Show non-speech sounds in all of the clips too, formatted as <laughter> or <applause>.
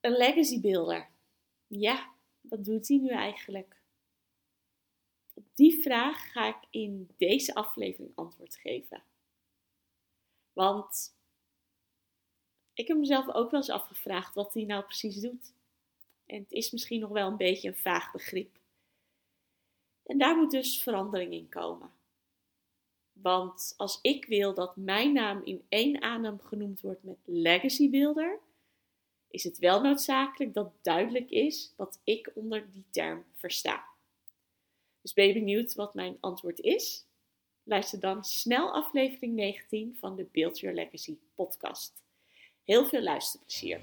Een legacy builder. Ja, wat doet hij nu eigenlijk? Op die vraag ga ik in deze aflevering antwoord geven. Want ik heb mezelf ook wel eens afgevraagd wat hij nou precies doet. En het is misschien nog wel een beetje een vaag begrip. En daar moet dus verandering in komen. Want als ik wil dat mijn naam in één adem genoemd wordt met legacy builder, is het wel noodzakelijk dat duidelijk is wat ik onder die term versta. Dus ben je benieuwd wat mijn antwoord is? Luister dan snel aflevering 19 van de Build Your Legacy podcast. Heel veel luisterplezier.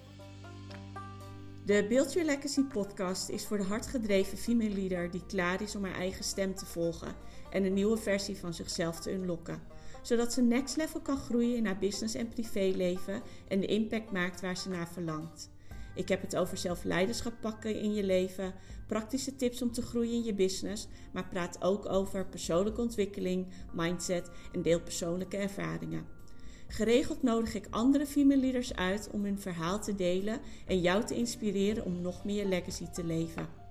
De Build Your Legacy podcast is voor de hardgedreven female leader die klaar is om haar eigen stem te volgen en een nieuwe versie van zichzelf te unlocken. Zodat ze next level kan groeien in haar business en privéleven en de impact maakt waar ze naar verlangt. Ik heb het over zelfleiderschap pakken in je leven, praktische tips om te groeien in je business, maar praat ook over persoonlijke ontwikkeling, mindset en deel persoonlijke ervaringen. Geregeld nodig ik andere female leaders uit om hun verhaal te delen en jou te inspireren om nog meer legacy te leven.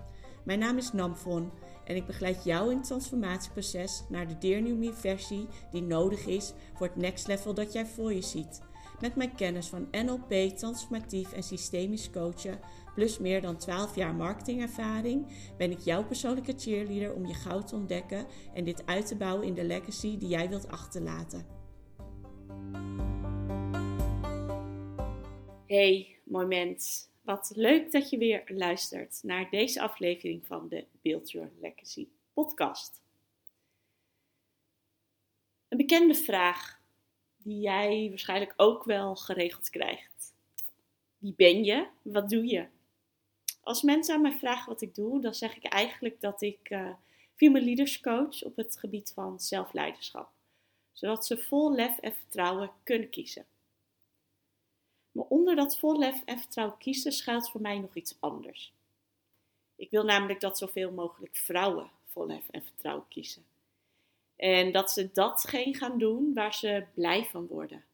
Mijn naam is Namfon en ik begeleid jou in het transformatieproces naar de Dear versie die nodig is voor het next level dat jij voor je ziet. Met mijn kennis van NLP, transformatief en systemisch coachen, plus meer dan 12 jaar marketingervaring, ben ik jouw persoonlijke cheerleader om je goud te ontdekken en dit uit te bouwen in de legacy die jij wilt achterlaten. Hey, mooi mens. Wat leuk dat je weer luistert naar deze aflevering van de Build Your Legacy podcast. Een bekende vraag die jij waarschijnlijk ook wel geregeld krijgt. Wie ben je? Wat doe je? Als mensen aan mij vragen wat ik doe, dan zeg ik eigenlijk dat ik uh, female leaders coach op het gebied van zelfleiderschap. Zodat ze vol lef en vertrouwen kunnen kiezen. Maar onder dat vol lef en vertrouwen kiezen schuilt voor mij nog iets anders. Ik wil namelijk dat zoveel mogelijk vrouwen vol lef en vertrouwen kiezen. En dat ze datgene gaan doen waar ze blij van worden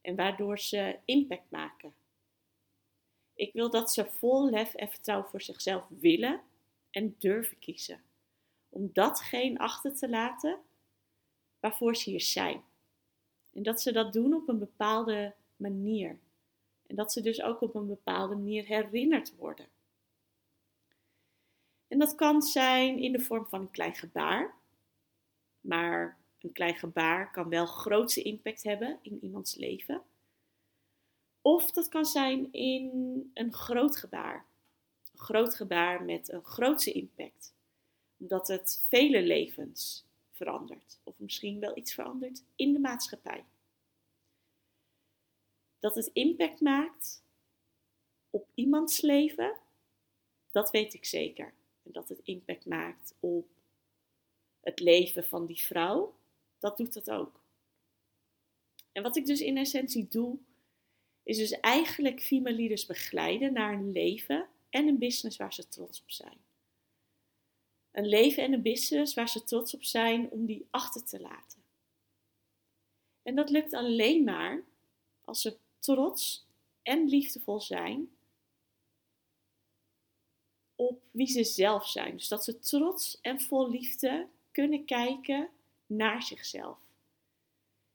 en waardoor ze impact maken. Ik wil dat ze vol lef en vertrouwen voor zichzelf willen en durven kiezen. Om datgene achter te laten waarvoor ze hier zijn. En dat ze dat doen op een bepaalde manier. En dat ze dus ook op een bepaalde manier herinnerd worden. En dat kan zijn in de vorm van een klein gebaar. Maar een klein gebaar kan wel grootse impact hebben in iemands leven. Of dat kan zijn in een groot gebaar. Een groot gebaar met een grootse impact. Omdat het vele levens verandert. Of misschien wel iets verandert in de maatschappij dat het impact maakt op iemands leven, dat weet ik zeker. En dat het impact maakt op het leven van die vrouw, dat doet dat ook. En wat ik dus in essentie doe, is dus eigenlijk female leaders begeleiden naar een leven en een business waar ze trots op zijn. Een leven en een business waar ze trots op zijn om die achter te laten. En dat lukt alleen maar als ze trots en liefdevol zijn op wie ze zelf zijn. Dus dat ze trots en vol liefde kunnen kijken naar zichzelf.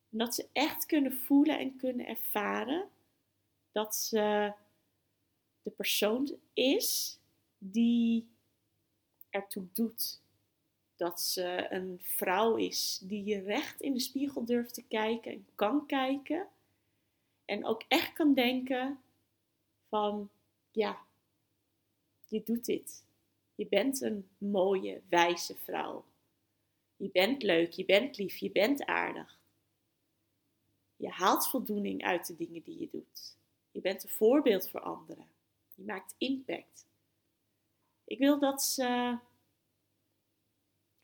En dat ze echt kunnen voelen en kunnen ervaren dat ze de persoon is die ertoe doet. Dat ze een vrouw is die recht in de spiegel durft te kijken en kan kijken en ook echt kan denken van, ja, je doet dit. Je bent een mooie, wijze vrouw. Je bent leuk, je bent lief, je bent aardig. Je haalt voldoening uit de dingen die je doet. Je bent een voorbeeld voor anderen. Je maakt impact. Ik wil dat ze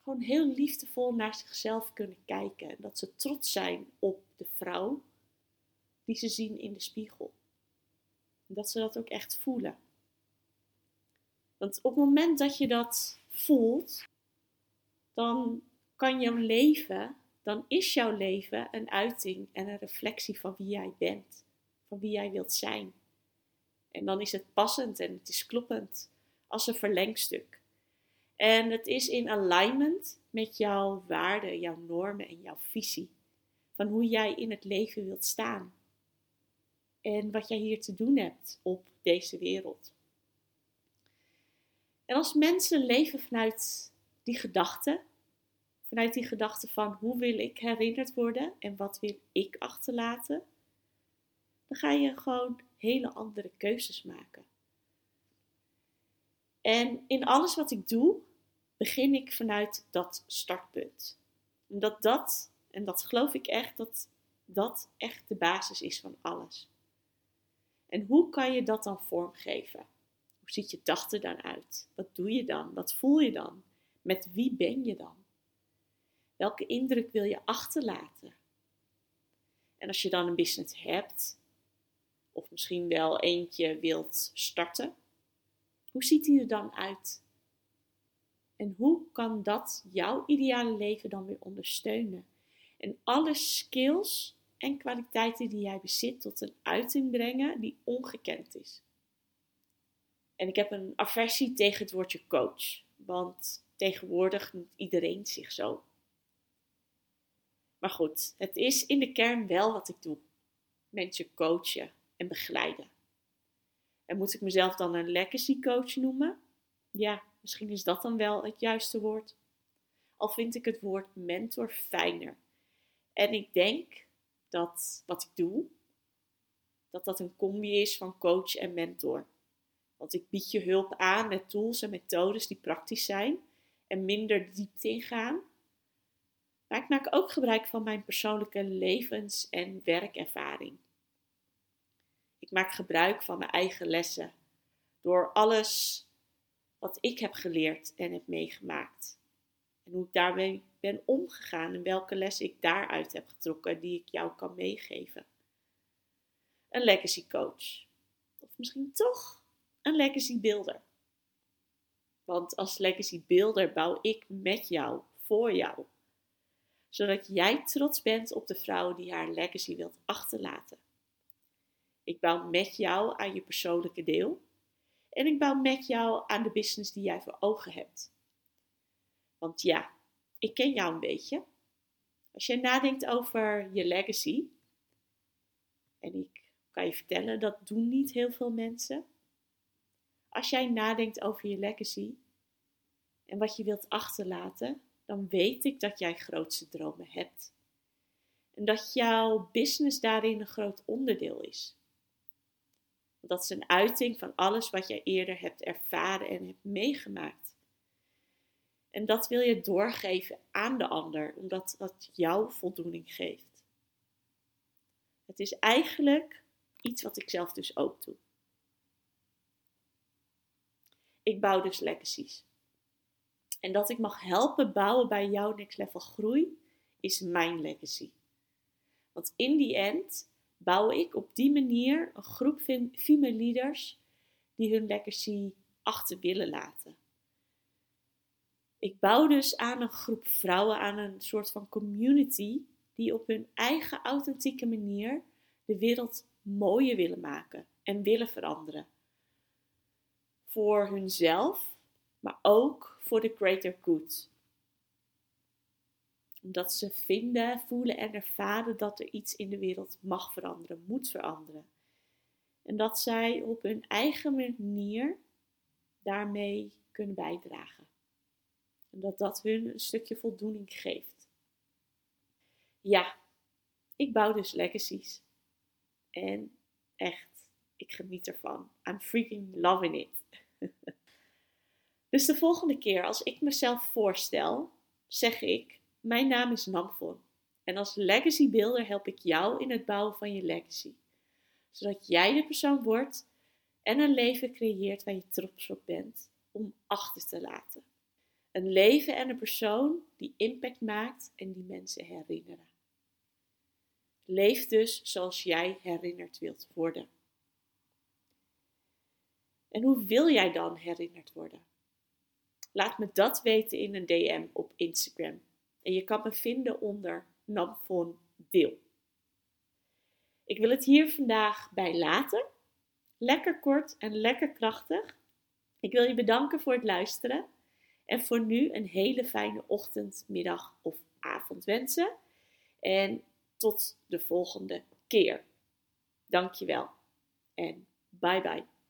gewoon heel liefdevol naar zichzelf kunnen kijken. En dat ze trots zijn op de vrouw die ze zien in de spiegel. Dat ze dat ook echt voelen. Want op het moment dat je dat voelt, dan kan jouw leven, dan is jouw leven een uiting en een reflectie van wie jij bent, van wie jij wilt zijn. En dan is het passend en het is kloppend als een verlengstuk. En het is in alignment met jouw waarden, jouw normen en jouw visie. Van hoe jij in het leven wilt staan. En wat jij hier te doen hebt op deze wereld. En als mensen leven vanuit die gedachte, vanuit die gedachte van hoe wil ik herinnerd worden en wat wil ik achterlaten, dan ga je gewoon hele andere keuzes maken. En in alles wat ik doe, begin ik vanuit dat startpunt. Omdat dat, en dat geloof ik echt, dat dat echt de basis is van alles. En hoe kan je dat dan vormgeven? Hoe ziet je dag dan uit? Wat doe je dan? Wat voel je dan? Met wie ben je dan? Welke indruk wil je achterlaten? En als je dan een business hebt, of misschien wel eentje wilt starten, hoe ziet die er dan uit? En hoe kan dat jouw ideale leven dan weer ondersteunen? En alle skills en kwaliteiten die jij bezit tot een uiting brengen die ongekend is. En ik heb een aversie tegen het woordje coach, want tegenwoordig noemt iedereen zich zo. Maar goed, het is in de kern wel wat ik doe: mensen coachen en begeleiden. En moet ik mezelf dan een legacy coach noemen? Ja, misschien is dat dan wel het juiste woord. Al vind ik het woord mentor fijner. En ik denk dat wat ik doe, dat dat een combi is van coach en mentor. Want ik bied je hulp aan met tools en methodes die praktisch zijn en minder diepte ingaan. Maar ik maak ook gebruik van mijn persoonlijke levens- en werkervaring. Ik maak gebruik van mijn eigen lessen door alles wat ik heb geleerd en heb meegemaakt. En hoe ik daarmee ben omgegaan en welke lessen ik daaruit heb getrokken die ik jou kan meegeven. Een legacy coach. Of misschien toch een legacy builder. Want als legacy builder bouw ik met jou, voor jou. Zodat jij trots bent op de vrouw die haar legacy wilt achterlaten. Ik bouw met jou aan je persoonlijke deel. En ik bouw met jou aan de business die jij voor ogen hebt. Want ja, ik ken jou een beetje. Als jij nadenkt over je legacy, en ik kan je vertellen, dat doen niet heel veel mensen. Als jij nadenkt over je legacy en wat je wilt achterlaten, dan weet ik dat jij grootste dromen hebt. En dat jouw business daarin een groot onderdeel is. Dat is een uiting van alles wat jij eerder hebt ervaren en hebt meegemaakt. En dat wil je doorgeven aan de ander, omdat dat jou voldoening geeft. Het is eigenlijk iets wat ik zelf dus ook doe. Ik bouw dus legacies. En dat ik mag helpen bouwen bij jouw next level groei, is mijn legacy. Want in die end bouw ik op die manier een groep female leaders die hun legacy achter willen laten. Ik bouw dus aan een groep vrouwen, aan een soort van community die op hun eigen authentieke manier de wereld mooier willen maken en willen veranderen. Voor hunzelf, maar ook voor de greater good. Omdat ze vinden, voelen en ervaren dat er iets in de wereld mag veranderen, moet veranderen. En dat zij op hun eigen manier daarmee kunnen bijdragen. En dat dat hun een stukje voldoening geeft. Ja, ik bouw dus legacies. En echt, ik geniet ervan. I'm freaking loving it. <laughs> dus de volgende keer als ik mezelf voorstel, zeg ik: Mijn naam is Namfon. En als legacy builder help ik jou in het bouwen van je legacy. Zodat jij de persoon wordt en een leven creëert waar je trots op bent om achter te laten. Een leven en een persoon die impact maakt en die mensen herinneren. Leef dus zoals jij herinnerd wilt worden. En hoe wil jij dan herinnerd worden? Laat me dat weten in een DM op Instagram. En je kan me vinden onder Namfon Deel. Ik wil het hier vandaag bij laten. Lekker kort en lekker krachtig. Ik wil je bedanken voor het luisteren. En voor nu een hele fijne ochtend, middag of avond wensen. En tot de volgende keer. Dankjewel. En bye bye.